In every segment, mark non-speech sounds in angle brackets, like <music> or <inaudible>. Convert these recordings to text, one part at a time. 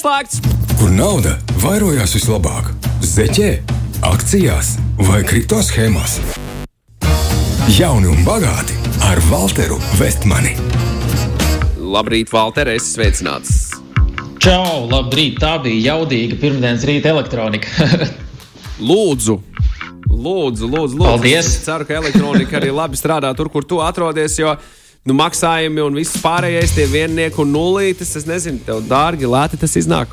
slēgts. Kur nauda vairojās vislabāk? Zeķē, akcijās vai kripto schēmās? Jauni un bagāti ar Walteru Vestmani. Labrīt, Valter, es sveicināts. Čau, labrīt! Tā bija jaudīga pirmdienas rīta elektronika. <laughs> lūdzu, lūdzu, lūdzu, lūdzu. Paldies. Es ceru, ka elektronika arī labi strādā tur, kur tu atrodies. Jo nu, maksājumi un viss pārējais, tie viennieki un nulītes, es nezinu, tev dārgi, lēti tas iznāk.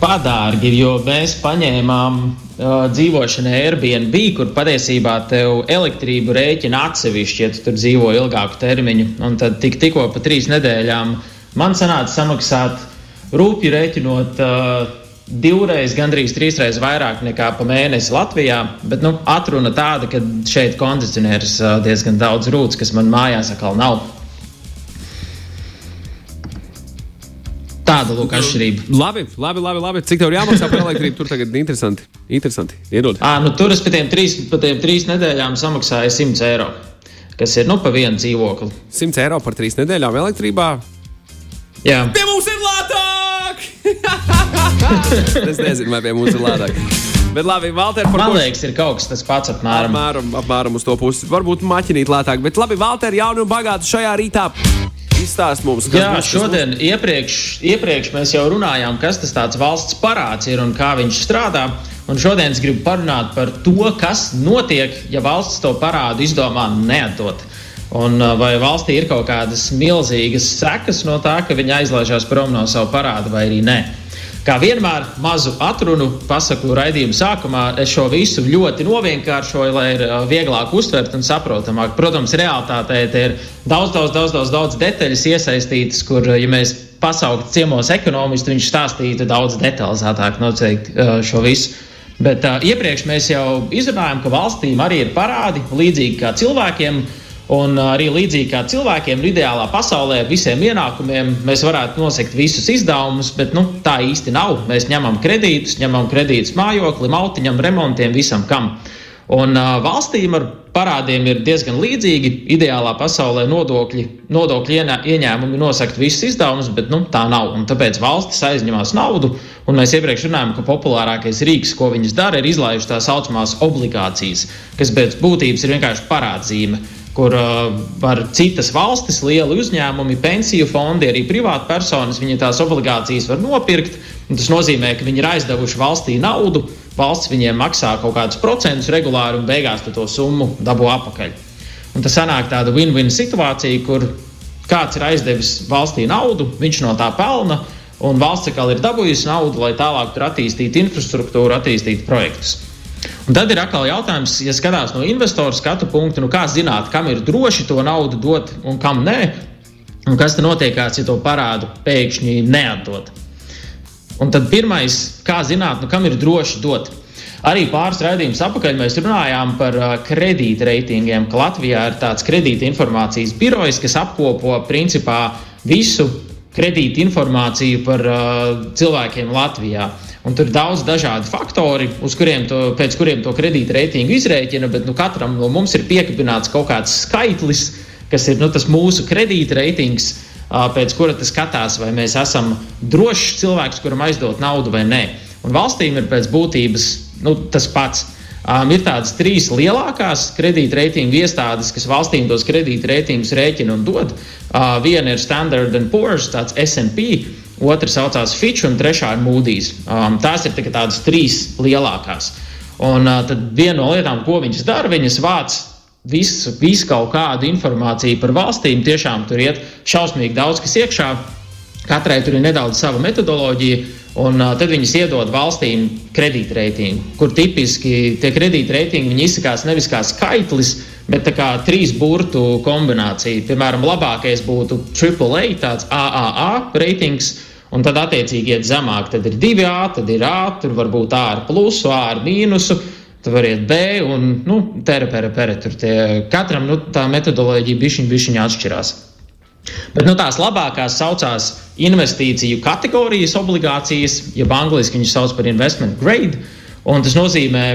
Padārgi, jo mēs paņēmām uh, dzīvošanu Airbnb, kur patiesībā tev elektrību rēķina atsevišķi, ja tu tur dzīvo ilgāku termiņu. Un tad tik, tikko pa trīs nedēļām man sanāca samaksāt rūpīgi rēķinot uh, divreiz, gandrīz trīsreiz vairāk nekā pa mēnesi Latvijā. Bet nu, atruna tāda, ka šeit kondicionieris diezgan daudz rūtas, kas man mājās atkal nav. Tāda lūk atšķirība. Labi, labi, labi, labi. Cik tev jāmaksā par elektrību? Tur tagad interesanti. Interesanti. Iedod. À, nu, tur es pēc tiem trīs, pa tiem trīs nedēļām samaksāju 100 eiro, kas ir nu, pa vienu dzīvokli. 100 eiro par trīs nedēļām elektrībā. Jā. Pie mums ir lētāk! <laughs> es nezinu, vai pie mums ir lētāk. Bet labi, Valter, Man ko- liekas, ir kaut kas tas pats apmēram. Apmēram, apmēram uz to pusi. Varbūt maķinīt lētāk. Bet labi, Valter, jauni un bagāti šajā rītā. Izstāst mums, kas Jā, būs šodien iepriekš, iepriekš mēs jau runājām, kas tas tāds valsts parāds ir un kā viņš strādā. Un šodien es gribu parunāt par to, kas notiek, ja valsts to parādu izdomā neatdot. Un uh, vai valstī ir kaut kādas milzīgas sekas no tā, ka viņi aizlaižās prom no savu parādu, vai arī nē. Kā vienmēr, mazu atrunu pasaku raidījuma sākumā, es šo visu ļoti novienkāršoju, lai ir uh, vieglāk uztvert un saprotamāk. Protams, realitātē ir daudz, daudz, daudz, daudz, daudz detaļas iesaistītas, kur, uh, ja mēs pasauktu ciemos ekonomistu, viņš stāstītu daudz detalizētāk noteikti uh, šo visu. Bet uh, iepriekš mēs jau izrunājām, ka valstīm arī ir parādi, līdzīgi kā cilvēkiem. Un arī līdzīgi kā cilvēkiem, ideālā pasaulē ar visiem ienākumiem mēs varētu nosegt visus izdevumus, bet nu, tā īsti nav. Mēs ņemam kredītus, ņemam kredītus mājoklim, autiņam, remontiem, visam kam. Un uh, valstīm ar parādiem ir diezgan līdzīgi. Ideālā pasaulē nodokļi, nodokļi ienā, ieņēmumi nosakt visus izdevumus, bet nu, tā nav. Un tāpēc valstis aizņemās naudu. Un mēs iepriekš runājām, ka populārākais rīks, ko viņas dara, ir izlaižot tā saucamās obligācijas, kas pēc būtības ir vienkārši parādzīme kur uh, var citas valstis, lieli uzņēmumi, pensiju fondi, arī privātpersonas, viņi tās obligācijas var nopirkt. Tas nozīmē, ka viņi ir aizdevuši valstī naudu, valsts viņiem maksā kaut kādus procentus regulāri un beigās to summu dabū atpakaļ. Un tas sanāk tāda win-win situācija, kur kāds ir aizdevis valstī naudu, viņš no tā pelna, un valsts atkal ir dabūjusi naudu, lai tālāk tur attīstītu infrastruktūru, attīstītu projektus. Un tad ir atkal jautājums, ja skatās no investoru skatu punkta, nu kā zināt, kam ir droši to naudu dot un kam nē, un kas tad notiekās, ja to parādu pēkšņi neatdod. Un tad pirmais, kā zināt, nu kam ir droši dot. Arī pāris raidījumus apakaļ mēs runājām par kredītreitingiem, ka Latvijā ir tāds kredīta informācijas birojs, kas apkopo principā visu kredīta informāciju par uh, cilvēkiem Latvijā. Un tur ir daudz dažādu faktoru, kuriem to, pēc kuriem to kredīta reitingu izrēķina, bet nu, katram no mums ir piekabināts kaut kāds skaitlis, kas ir nu, mūsu kredīta reitings, uh, pēc kura tas skatās, vai mēs esam drošs cilvēks, kuram aizdot naudu vai nē. Un valstīm ir pēc būtības nu, tas pats. Um, ir tādas trīs lielākās kredītreitingu iestādes, kas valstīm tos kredītreitingus rēķina un dod. Uh, viena ir Standard Poor's, tāds SP, otra saucās Fitch un trešā ir Moody's. Um, tās ir tā tādas trīs lielākās. Un uh, tad viena no lietām, ko viņas dara, viņas vāc visu, visu kaut kādu informāciju par valstīm. Tiešām tur iet šausmīgi daudz kas iekšā. Katrai tur ir nedaudz sava metodoloģija. Un uh, tad viņas iedod valstīm kredītreitingu, kur tipiski tie kredītreitingi izsakās nevis kā skaitlis, bet kā trīs burtu kombinācija. Piemēram, labākais būtu AAA, tāds AAA reitings. Un tad, attiecīgi, iet zemāk. Tad ir divi A, tad ir A, tur var būt A ar plusu, A ar mīnusu. Tad var iet B, un nu, tere, pere, pere. Tur tie, katram nu, tā metodoloģija bišķiņa, bišķiņa atšķirās. Bet nu, tās labākās saucās investīciju kategorijas obligācijas, jeb angļuiski viņas sauc par investment grade. Tas nozīmē,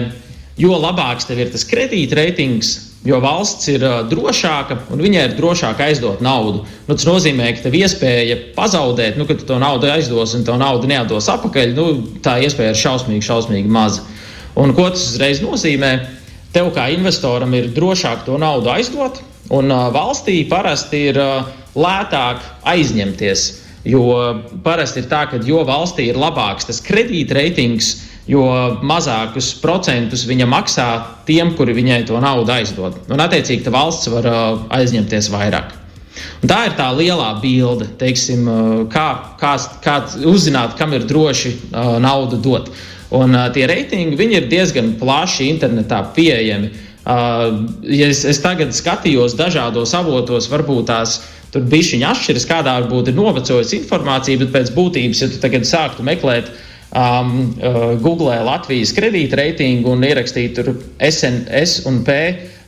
jo labāks tev ir tas kredītreitings, jo valsts ir drošāka un viņai ir drošāk aizdot naudu. Nu, tas nozīmē, ka tev iespēja pazaudēt, nu, kad tu to naudu aizdos un to naudu neatdos atpakaļ, nu, tā iespēja ir šausmīgi, šausmīgi maza. Un ko tas uzreiz nozīmē? Tev kā investoram ir drošāk to naudu aizdot, un uh, valstī parasti ir uh, lētāk aizņemties. Jo parasti ir tā, ka jo valstī ir labāks tas kredītreitings, jo mazākus procentus viņa maksā tiem, kuri viņai to naudu aizdod. Un, attiecīgi, valsts var uh, aizņemties vairāk. Un tā ir tā lielā bilde, teiksim, uh, kā, kā, kā uzzināt, kam ir droši uh, naudu dot. Un uh, tie reitingi ir diezgan plaši internetā pieejami. Uh, ja es, es tagad skatījos dažādos avotos, varbūt tās tur bija šī atšķiras, kādā varbūt ir novecojusi informācija, bet pēc būtības, ja tu tagad sāktu meklēt um, uh, Google Latvijas kredītreitingu un ierakstītu tur SNS un P.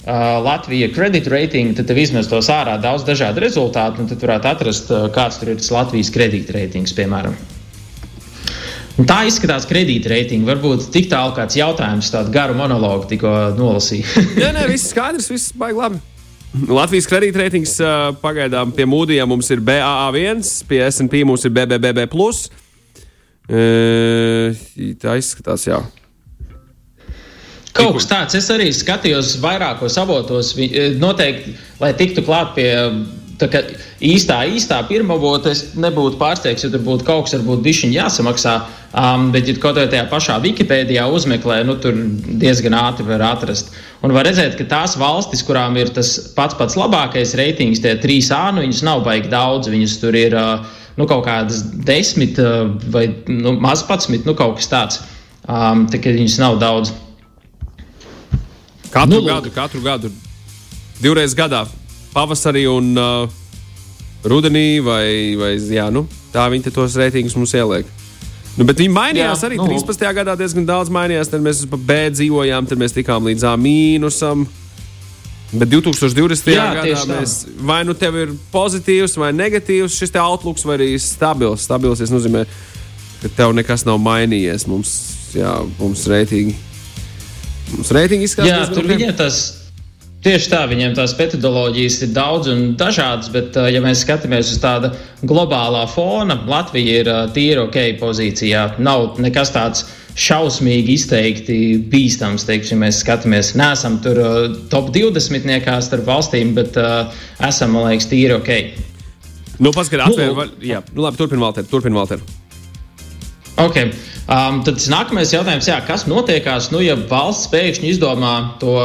Uh, Latvija kredīt reitingu, tad tev izmestos ārā daudz dažādu rezultātu, un tad varētu atrast, uh, kāds tur ir tas Latvijas kredīt reitings, piemēram. Un tā izskatās kredītreitinga. Varbūt tik tālu kāds jautājums, tādu garu monologu tikko nolasīju. nē, nē, viss skaidrs, viss baigi labi. Latvijas kredītreitings pagaidām pie mūdījiem mums ir BAA1, pie SP mums ir BBB. Tā izskatās, jā. Kaut kas tāds, es arī skatījos vairākos avotos, noteikti, lai tiktu klāt pie tā īstā, īstā pirmā avota, es nebūtu pārsteigts, ja tur būtu kaut kas, varbūt dišiņi jāsamaksā. Um, bet, ja kaut kādā tajā pašā Wikipēdijā uzmeklē, nu, tur diezgan ātri var atrast. Un var redzēt, ka tās valstis, kurām ir tas pats pats labākais reitings, tie trīs A, nu, viņas nav baigi daudz. Viņas tur ir uh, nu, kaut kādas desmit uh, vai nu, maz patsmit, nu, kaut kas tāds. Um, tā kā viņas nav daudz. Katru nu, gadu, katru gadu, divreiz gadā pavasarī un uh, rudenī, vai, vai jā, nu, tā viņi tos reitingus mums ieliek. Nu, bet viņi mainījās jā, arī nu. 13. gadā diezgan daudz mainījās. Tad mēs pa B dzīvojām, tad mēs tikām līdz A mīnusam. Bet 2020. Jā, gadā mēs vai nu tev ir pozitīvs vai negatīvs šis outlooks, vai arī stabils. Stabils nozīmē, ka tev nekas nav mainījies. Mums, jā, mums reitingi. Mums reitingi izskatās. Jā, tur viņiem tas Tieši tā, viņiem tās metodoloģijas ir daudz un dažādas, bet, ja mēs skatāmies uz tāda globālā fona, Latvija ir tīra ok pozīcijā. Nav nekas tāds šausmīgi izteikti bīstams, teiksim, mēs skatāmies. Nesam tur top 20 niekā starp valstīm, bet uh, esam, man liekas, tīri ok. Nu, paskatās, atvēr, nu, jā, nu, labi, turpin, Valter, turpin, Valter. Okay. Um, tad nākamais jautājums, jā, kas notiekās, nu, ja valsts pēkšņi izdomā to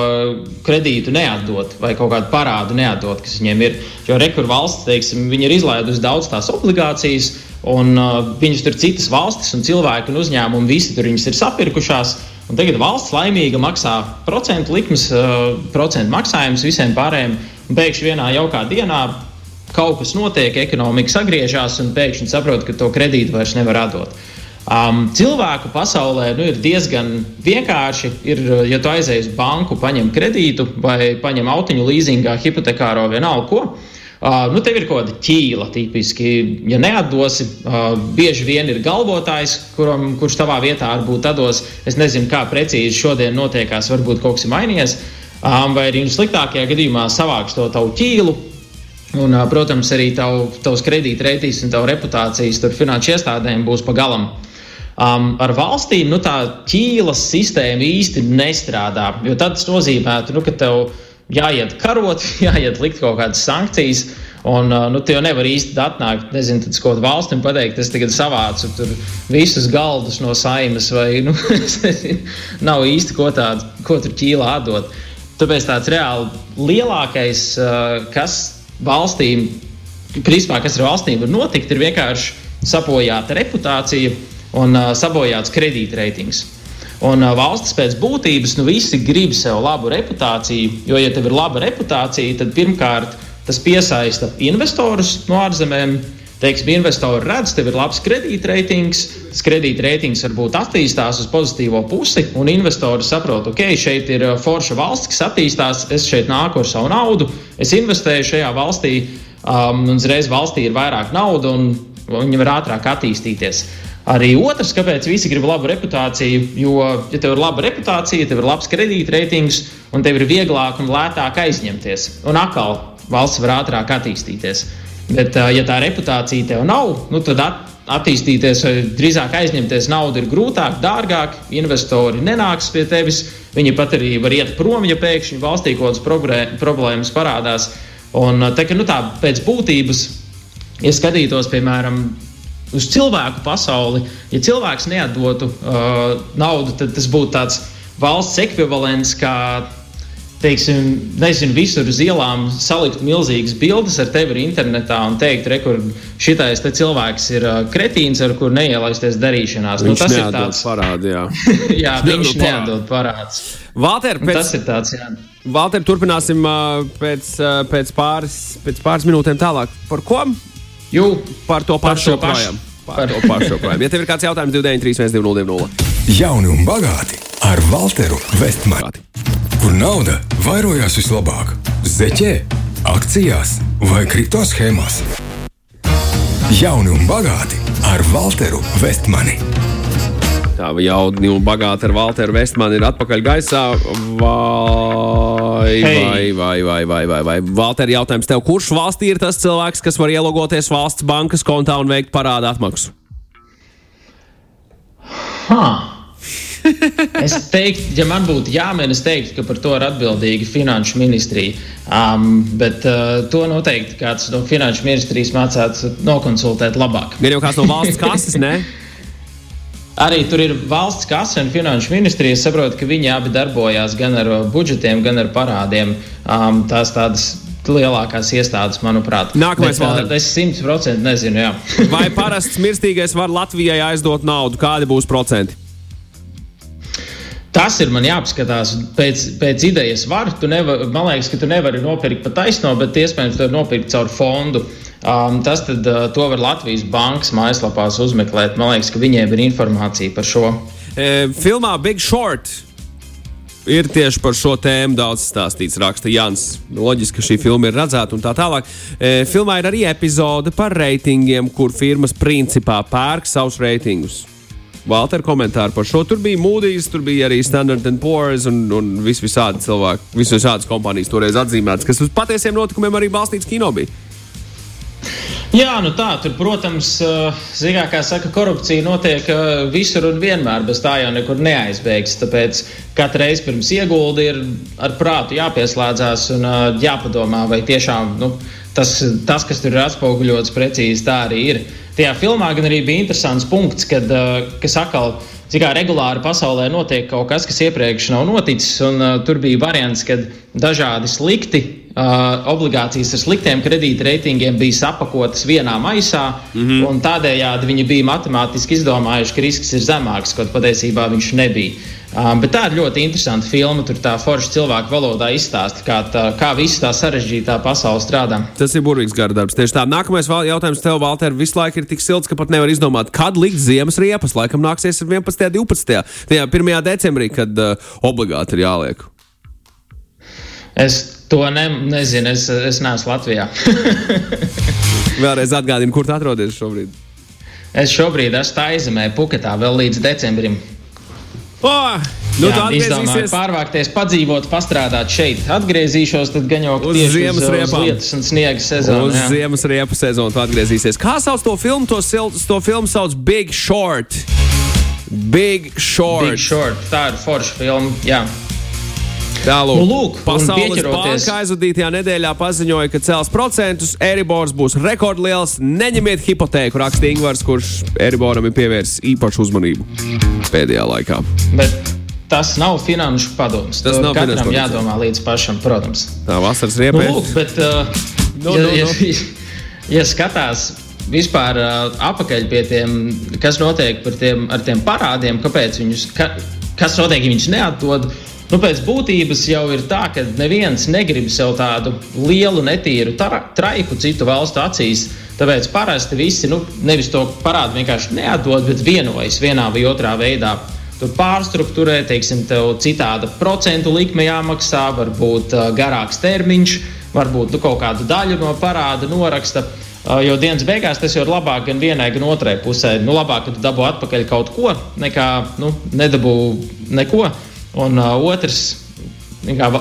kredītu neatdot vai kaut kādu parādu neatdot, kas viņiem ir. Jo rekur valsts, teiksim, viņi ir izlaidusi daudz tās obligācijas, un uh, viņas tur citas valstis un cilvēki un uzņēmumi visi tur viņas ir sapirkušās. Un tagad valsts laimīga maksā procentu likmes, uh, procentu maksājumus visiem pārējiem, pēkšņi vienā jaukā dienā kaut kas notiek, ekonomika sagriežās, un pēkšņi saprot, ka to kredītu vairs nevar atdot. Um, cilvēku pasaulē nu, ir diezgan vienkārši. Ir, ja tu aizej uz banku, paņem kredītu vai paņem autiņu līzingā, hipotekāro vienalga ko. Uh, nu, tev ir kaut kāda ķīla, tipiski. Ja neatdosi, uh, bieži vien ir galvotājs, kuram, kurš tavā vietā varbūt atdos. Es nezinu, kā precīzi šodien notiekās, varbūt kaut kas ir mainījies. Um, vai arī nu, sliktākajā gadījumā savāks to tavu ķīlu, Un, protams, arī tav, tavs kredītreitīs un tava reputācijas finanšu iestādēm būs pa galam. Um, ar valstīm nu, tā ķīlas sistēma īsti nestrādā. Jo tas nozīmētu, nu, ka tev jāiet karot, <laughs> jāiet likt kaut kādas sankcijas. Un nu, tu jau nevari īsti atnākt, nezinu, tad kaut kādu valsti un pateikt, es tagad savācu visus galdus no saimas, vai <laughs> nu, nezinu, nav īsti ko tādu, ko tur ķīlā atdot. Tāpēc tāds reāli lielākais, kas valstīm, principā, kas ar valstīm var notikt, ir vienkārši sabojāta reputācija un uh, sabojāts kredītreitings. Un uh, valsts pēc būtības nu, visi grib sev labu reputāciju, jo, ja tev ir laba reputācija, tad pirmkārt tas piesaista investorus no ārzemēm. Teiksim, investori redz, tev ir labs kredītreitings, tas kredītreitings varbūt attīstās uz pozitīvo pusi, un investori saprot, ok, šeit ir forša valsts, kas attīstās, es šeit nāku ar savu naudu, es investēju šajā valstī, um, un uzreiz valstī ir vairāk naudas, un viņi var ātrāk attīstīties. Arī otrs, kāpēc visi grib labu reputāciju, jo, ja tev ir laba reputācija, tev ir labs kredītreitings un tev ir vieglāk un lētāk aizņemties. Un atkal valsts var ātrāk attīstīties. Bet, ja tā reputācija tev nav, nu, tad attīstīties vai drīzāk aizņemties naudu ir grūtāk, dārgāk. Investori nenāks pie tevis. Viņi pat arī var iet prom, ja pēkšņi valstī kaut kādas problēmas parādās. Un tā, ka, nu, tā pēc būtības, ja skatītos, piemēram, uz cilvēku pasauli. Ja cilvēks neatdotu uh, naudu, tad tas būtu tāds valsts ekvivalents, kā teiksim, nezinu, visur uz ielām salikt milzīgas bildes ar tevi internetā un teikt, re, kur šitais cilvēks ir uh, kretīns, ar kur neielaisties darīšanās. Nu, viņš nu, tas ir tāds parāds. Jā, <laughs> <laughs> jā viņš neatdod parādus. Valter, pēc... Tas ir tāds, jā. Valter, turpināsim uh, pēc, uh, pēc, pāris, pēc pāris minūtēm tālāk. Par ko? Jū, par to pašu joprojām. Par to pašu joprojām. Ja tev ir kāds jautājums, 293, 202, Jauni un bagāti ar Walteru Vestmanu. Kur nauda vairojās vislabāk? Zeķē, akcijās vai kripto schēmās? Jauni un bagāti ar Walteru Vestmani. Tā jaudni un bagāti ar Walteru Vestmanu ir atpakaļ gaisā. Vai, hey. vai, vai, vai, vai, vai, vai. Valter, jautājums tev, kurš valstī ir tas cilvēks, kas var ielogoties valsts bankas kontā un veikt parādu atmaksu? Huh. <laughs> es teiktu, ja man būtu jāmin, es teiktu, ka par to ir atbildīga finanšu ministrija. Um, bet uh, to noteikti kāds no finanšu ministrijas mācītu nokonsultēt labāk. Ir jau kāds no valsts kases, ne? <laughs> Arī tur ir valsts kasa un finanšu ministrija. Es saprotu, ka viņi abi darbojās gan ar budžetiem, gan ar parādiem. Um, tās tādas lielākās iestādes, manuprāt. Nākamais vēl. Es simt procenti nezinu. <laughs> Vai parasts mirstīgais var Latvijai aizdot naudu? Kādi būs procenti? Tas ir man jāapskatās. Pēc, pēc idejas var. Nevar, man liekas, ka tu nevari nopirkt pa taisno, bet iespējams to nopirkt caur fondu. Uh, Um, tas tad, uh, to var Latvijas bankas mājaslapās uzmeklēt. Man liekas, ka viņiem ir informācija par šo. E, filmā Big Short ir tieši par šo tēmu daudz stāstīts. Raksta Jans. Loģiski, ka šī filma ir redzēta un tā tālāk. E, filmā ir arī epizode par reitingiem, kur firmas principā pērk savus reitingus. Valter komentāri par šo. Tur bija Moody's, tur bija arī Standard Poor's un, un vis visādi cilvēki, visas visādas kompānijas toreiz atzīmētas, kas uz patiesiem notikumiem arī balstīts kino bija. Jā, nu tā, tur, protams, eh, zinā, kā saka, korupcija notiek eh, visur un vienmēr, bez tā jau nekur neaizbēgs. Tāpēc katru reizi pirms ieguldi ir ar prātu jāpieslēdzās un eh, jāpadomā, vai tiešām nu, tas, tas, kas tur ir atspoguļots, precīzi tā arī ir. Tajā filmā gan arī bija interesants punkts, kad, kas atkal kā regulāri pasaulē notiek kaut kas, kas iepriekš nav noticis. Un, uh, tur bija variants, kad dažādi slikti uh, obligācijas ar sliktiem kredītreitingiem bija sapakotas vienā maisā, mm -hmm. un tādējādi viņi bija matemātiski izdomājuši, ka risks ir zemāks, kaut patiesībā viņš nebija. Um, bet tā ir ļoti interesanta filma. Tur tā forša cilvēka valodā izstāsta, kā, tā, kā viss tā sarežģītā pasaule strādā. Tas ir burvīgs gardarbs. Tieši tā. Nākamais jautājums tev, Valter, visu laiku ir tik silts, ka pat nevar izdomāt, kad likt ziemas riepas. Laikam nāksies 11. un 12. Tajā 1. decembrī, kad uh, obligāti ir jāliek. Es To ne, nezinu, es, es neesmu Latvijā. <laughs> Vēlreiz atgādinu, kur tu atrodies šobrīd. Es šobrīd esmu Taizemē, Puketā, vēl līdz decembrim. Oh, nu Jā, izdomāju pārvākties, padzīvot, pastrādāt šeit. Atgriezīšos, tad gan jau uz ziemas riepām. Uz lietas un sniega sezonu. Uz jā. ziemas riepu sezonu atgriezīsies. Kā sauc to filmu? To, to filmu sauc Big Short. Big Short. Big Short. Tā ir forša filma. Jā. Tālāk, nu, lūk, Pasaules banka aizvadītajā nedēļā paziņoja, ka cels procentus, Eribors būs rekordliels. Neņemiet hipotēku, raksta Ingūns, kurš Eriboram ir pievērsis īpašu uzmanību pēdējā laikā. Bet tas nav finanšu padoms. Tas nav katram finanšu jādomā līdz pašam, protams. Tā vasaras riepē. Nu, lūk, bet, uh, no, ja, no, no. <laughs> Ja, ja skatās vispār uh, apakaļ pie tiem, kas notiek tiem, ar tiem parādiem, kāpēc viņus, ka, kas notiek, ja viņš neatdod. Nu, pēc būtības jau ir tā, ka neviens negrib sev tādu lielu, netīru traiku citu valstu acīs. Tāpēc parasti visi nu, nevis to parādu vienkārši neatdod, bet vienojas vienā vai otrā veidā. Tur pārstruktūrē, teiksim, tev citāda procentu likme jāmaksā, varbūt garāks termiņš, varbūt nu, kaut kādu daļu no parāda noraksta. Jo dienas beigās tas jau ir labāk gan vienai, gan otrai pusē. Nu, labāk, ka tu dabū atpakaļ kaut ko, nekā nu, nedabū neko. Un uh, otrs,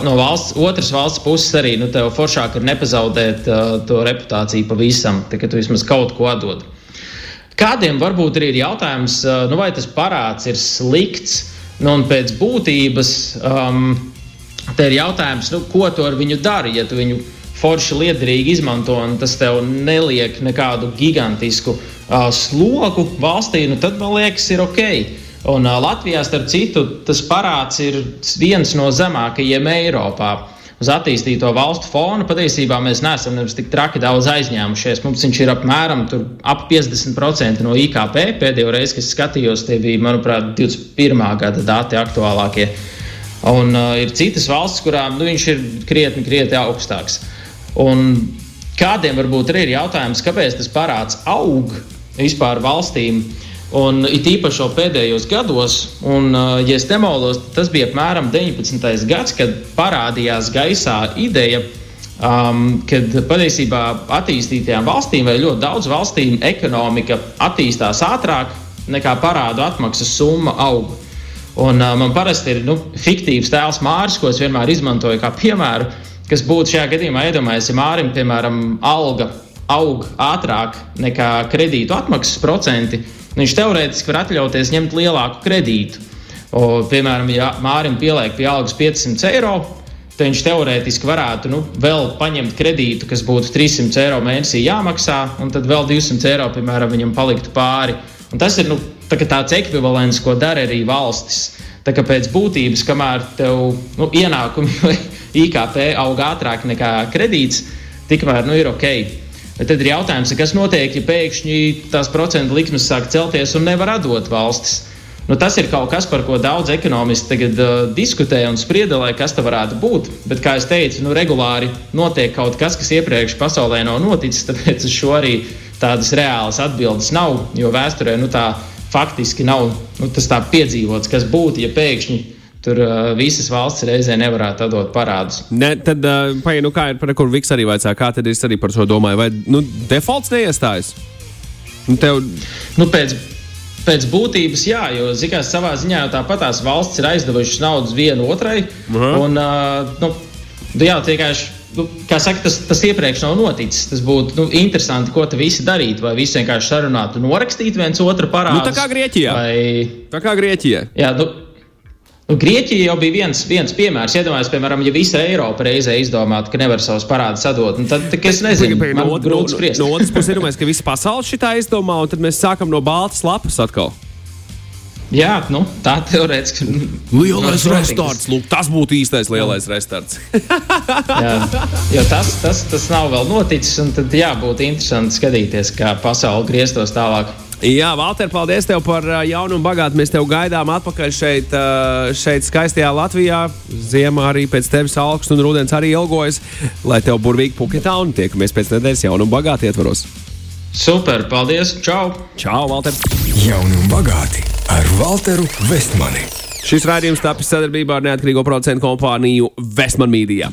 no valsts, otras valsts puses arī nu, tev foršāk ir nepazaudēt uh, to reputāciju pavisam, tā, ka tu vismaz kaut ko atdod. Kādiem varbūt arī ir jautājums, uh, nu, vai tas parāds ir slikts, nu, un pēc būtības um, te ir jautājums, nu, ko tu ar viņu dari, ja tu viņu forši liederīgi izmanto, un tas tev neliek nekādu gigantisku uh, slogu valstī, nu tad man liekas, ir ok. Un uh, Latvijā, starp citu, tas parāds ir viens no zemākajiem Eiropā. Uz attīstīto valstu fona patiesībā mēs neesam tik traki daudz aizņēmušies. Mums viņš ir apmēram ap 50% no IKP. Pēdējo reizi, kad skatījos, tie bija, manuprāt, 21. gada dati aktuālākie. Un uh, ir citas valstis, kurām nu, viņš ir krietni, krietni augstāks. Un kādiem varbūt arī ir jautājums, kāpēc tas parāds aug vispār valstīm? Un it īpaši pēdējos gados, un, ja es nemaldos, tas bija apmēram 19. gads, kad parādījās gaisā ideja, um, kad patiesībā attīstītajām valstīm vai ļoti daudz valstīm ekonomika attīstās ātrāk nekā parādu atmaksas summa auga. Un, uh, man parasti ir nu, fiktīvs tēls Mārcis, ko es vienmēr izmantoju kā piemēru kas būtu šajā gadījumā iedomājies, ja Mārim, piemēram, alga aug ātrāk nekā kredītu atmaksas procenti, viņš teorētiski var atļauties ņemt lielāku kredītu. O, piemēram, ja Mārim pieliek pie algas 500 eiro, tad viņš teorētiski varētu nu, vēl paņemt kredītu, kas būtu 300 eiro mēnesī jāmaksā, un tad vēl 200 eiro, piemēram, viņam paliktu pāri. Un tas ir nu, tā tāds ekvivalents, ko dara arī valstis. Tā kā pēc būtības, kamēr tev nu, ienākumi <laughs> vai IKP aug ātrāk nekā kredīts, tikmēr nu, ir ok. Tad ir jautājums, kas notiek, ja pēkšņi tās procentu likmes sāk celties un nevar atdot valstis. Nu, tas ir kaut kas, par ko daudz ekonomisti tagad uh, diskutē un spriedelē, kas tas varētu būt. Bet, kā jau teicu, nu, regulāri notiek kaut kas, kas iepriekš pasaulē nav noticis. <laughs> Tāpēc uz šo arī tādas reālas atbildes nav. Jo vēsturē nu, tā faktiski nav nu, tas tā piedzīvots, kas būtu, ja pēkšņi tur uh, visas valsts reizē nevarētu atdot parādus. Ne, tad, uh, pai, nu, kā ir par kur Viks arī vaicā, kā tad es arī par šo domāju, vai nu, defaults neiestājas? Nu, tev... nu, pēc, pēc būtības, jā, jo zikās, savā ziņā jau tāpat tās valsts ir aizdevušas naudas viena otrai. Uh -huh. un, uh, nu, jā, vienkārši nu, kā saka, tas, tas iepriekš nav noticis. Tas būtu nu, interesanti, ko te visi darītu. Vai visi vienkārši sarunātu, norakstītu viens otru parādu. Nu, tā kā Grieķijā. Vai... Tā kā Grieķijā. Jā, nu, Nu, Grieķija jau bija viens, viens piemērs. Iedomājieties, piemēram, ja visa Eiropa reizē izdomātu, ka nevar savus parādus atdot, nu, tad es nezinu, kāda ir no, no, no otras puses. Iedomājieties, ka visa pasaule šitā izdomā, un tad mēs sākam no baltas lapas atkal. Jā, nu, tā teorētiski. Lielais no, restorāns, lūk, tas būtu īstais lielais restorāns. jā, jo tas, tas, tas nav vēl noticis, un tad jā, būtu interesanti skatīties, kā pasaule grieztos tālāk. Jā, Valter, paldies tev par jaunu un bagātu. Mēs tev gaidām atpakaļ šeit, šeit skaistajā Latvijā. Ziemā arī pēc tevis augsts un rudens arī ilgojas, lai tev burvīgi puketā un tiekamies pēc nedēļas jaunu un bagātu ietvaros. Super, paldies! Čau! Čau, Valter! Jauni un bagāti ar Walteru Vestmani! Šis raidījums tapis sadarbībā ar neatkarīgo producentu kompāniju Vestman Media.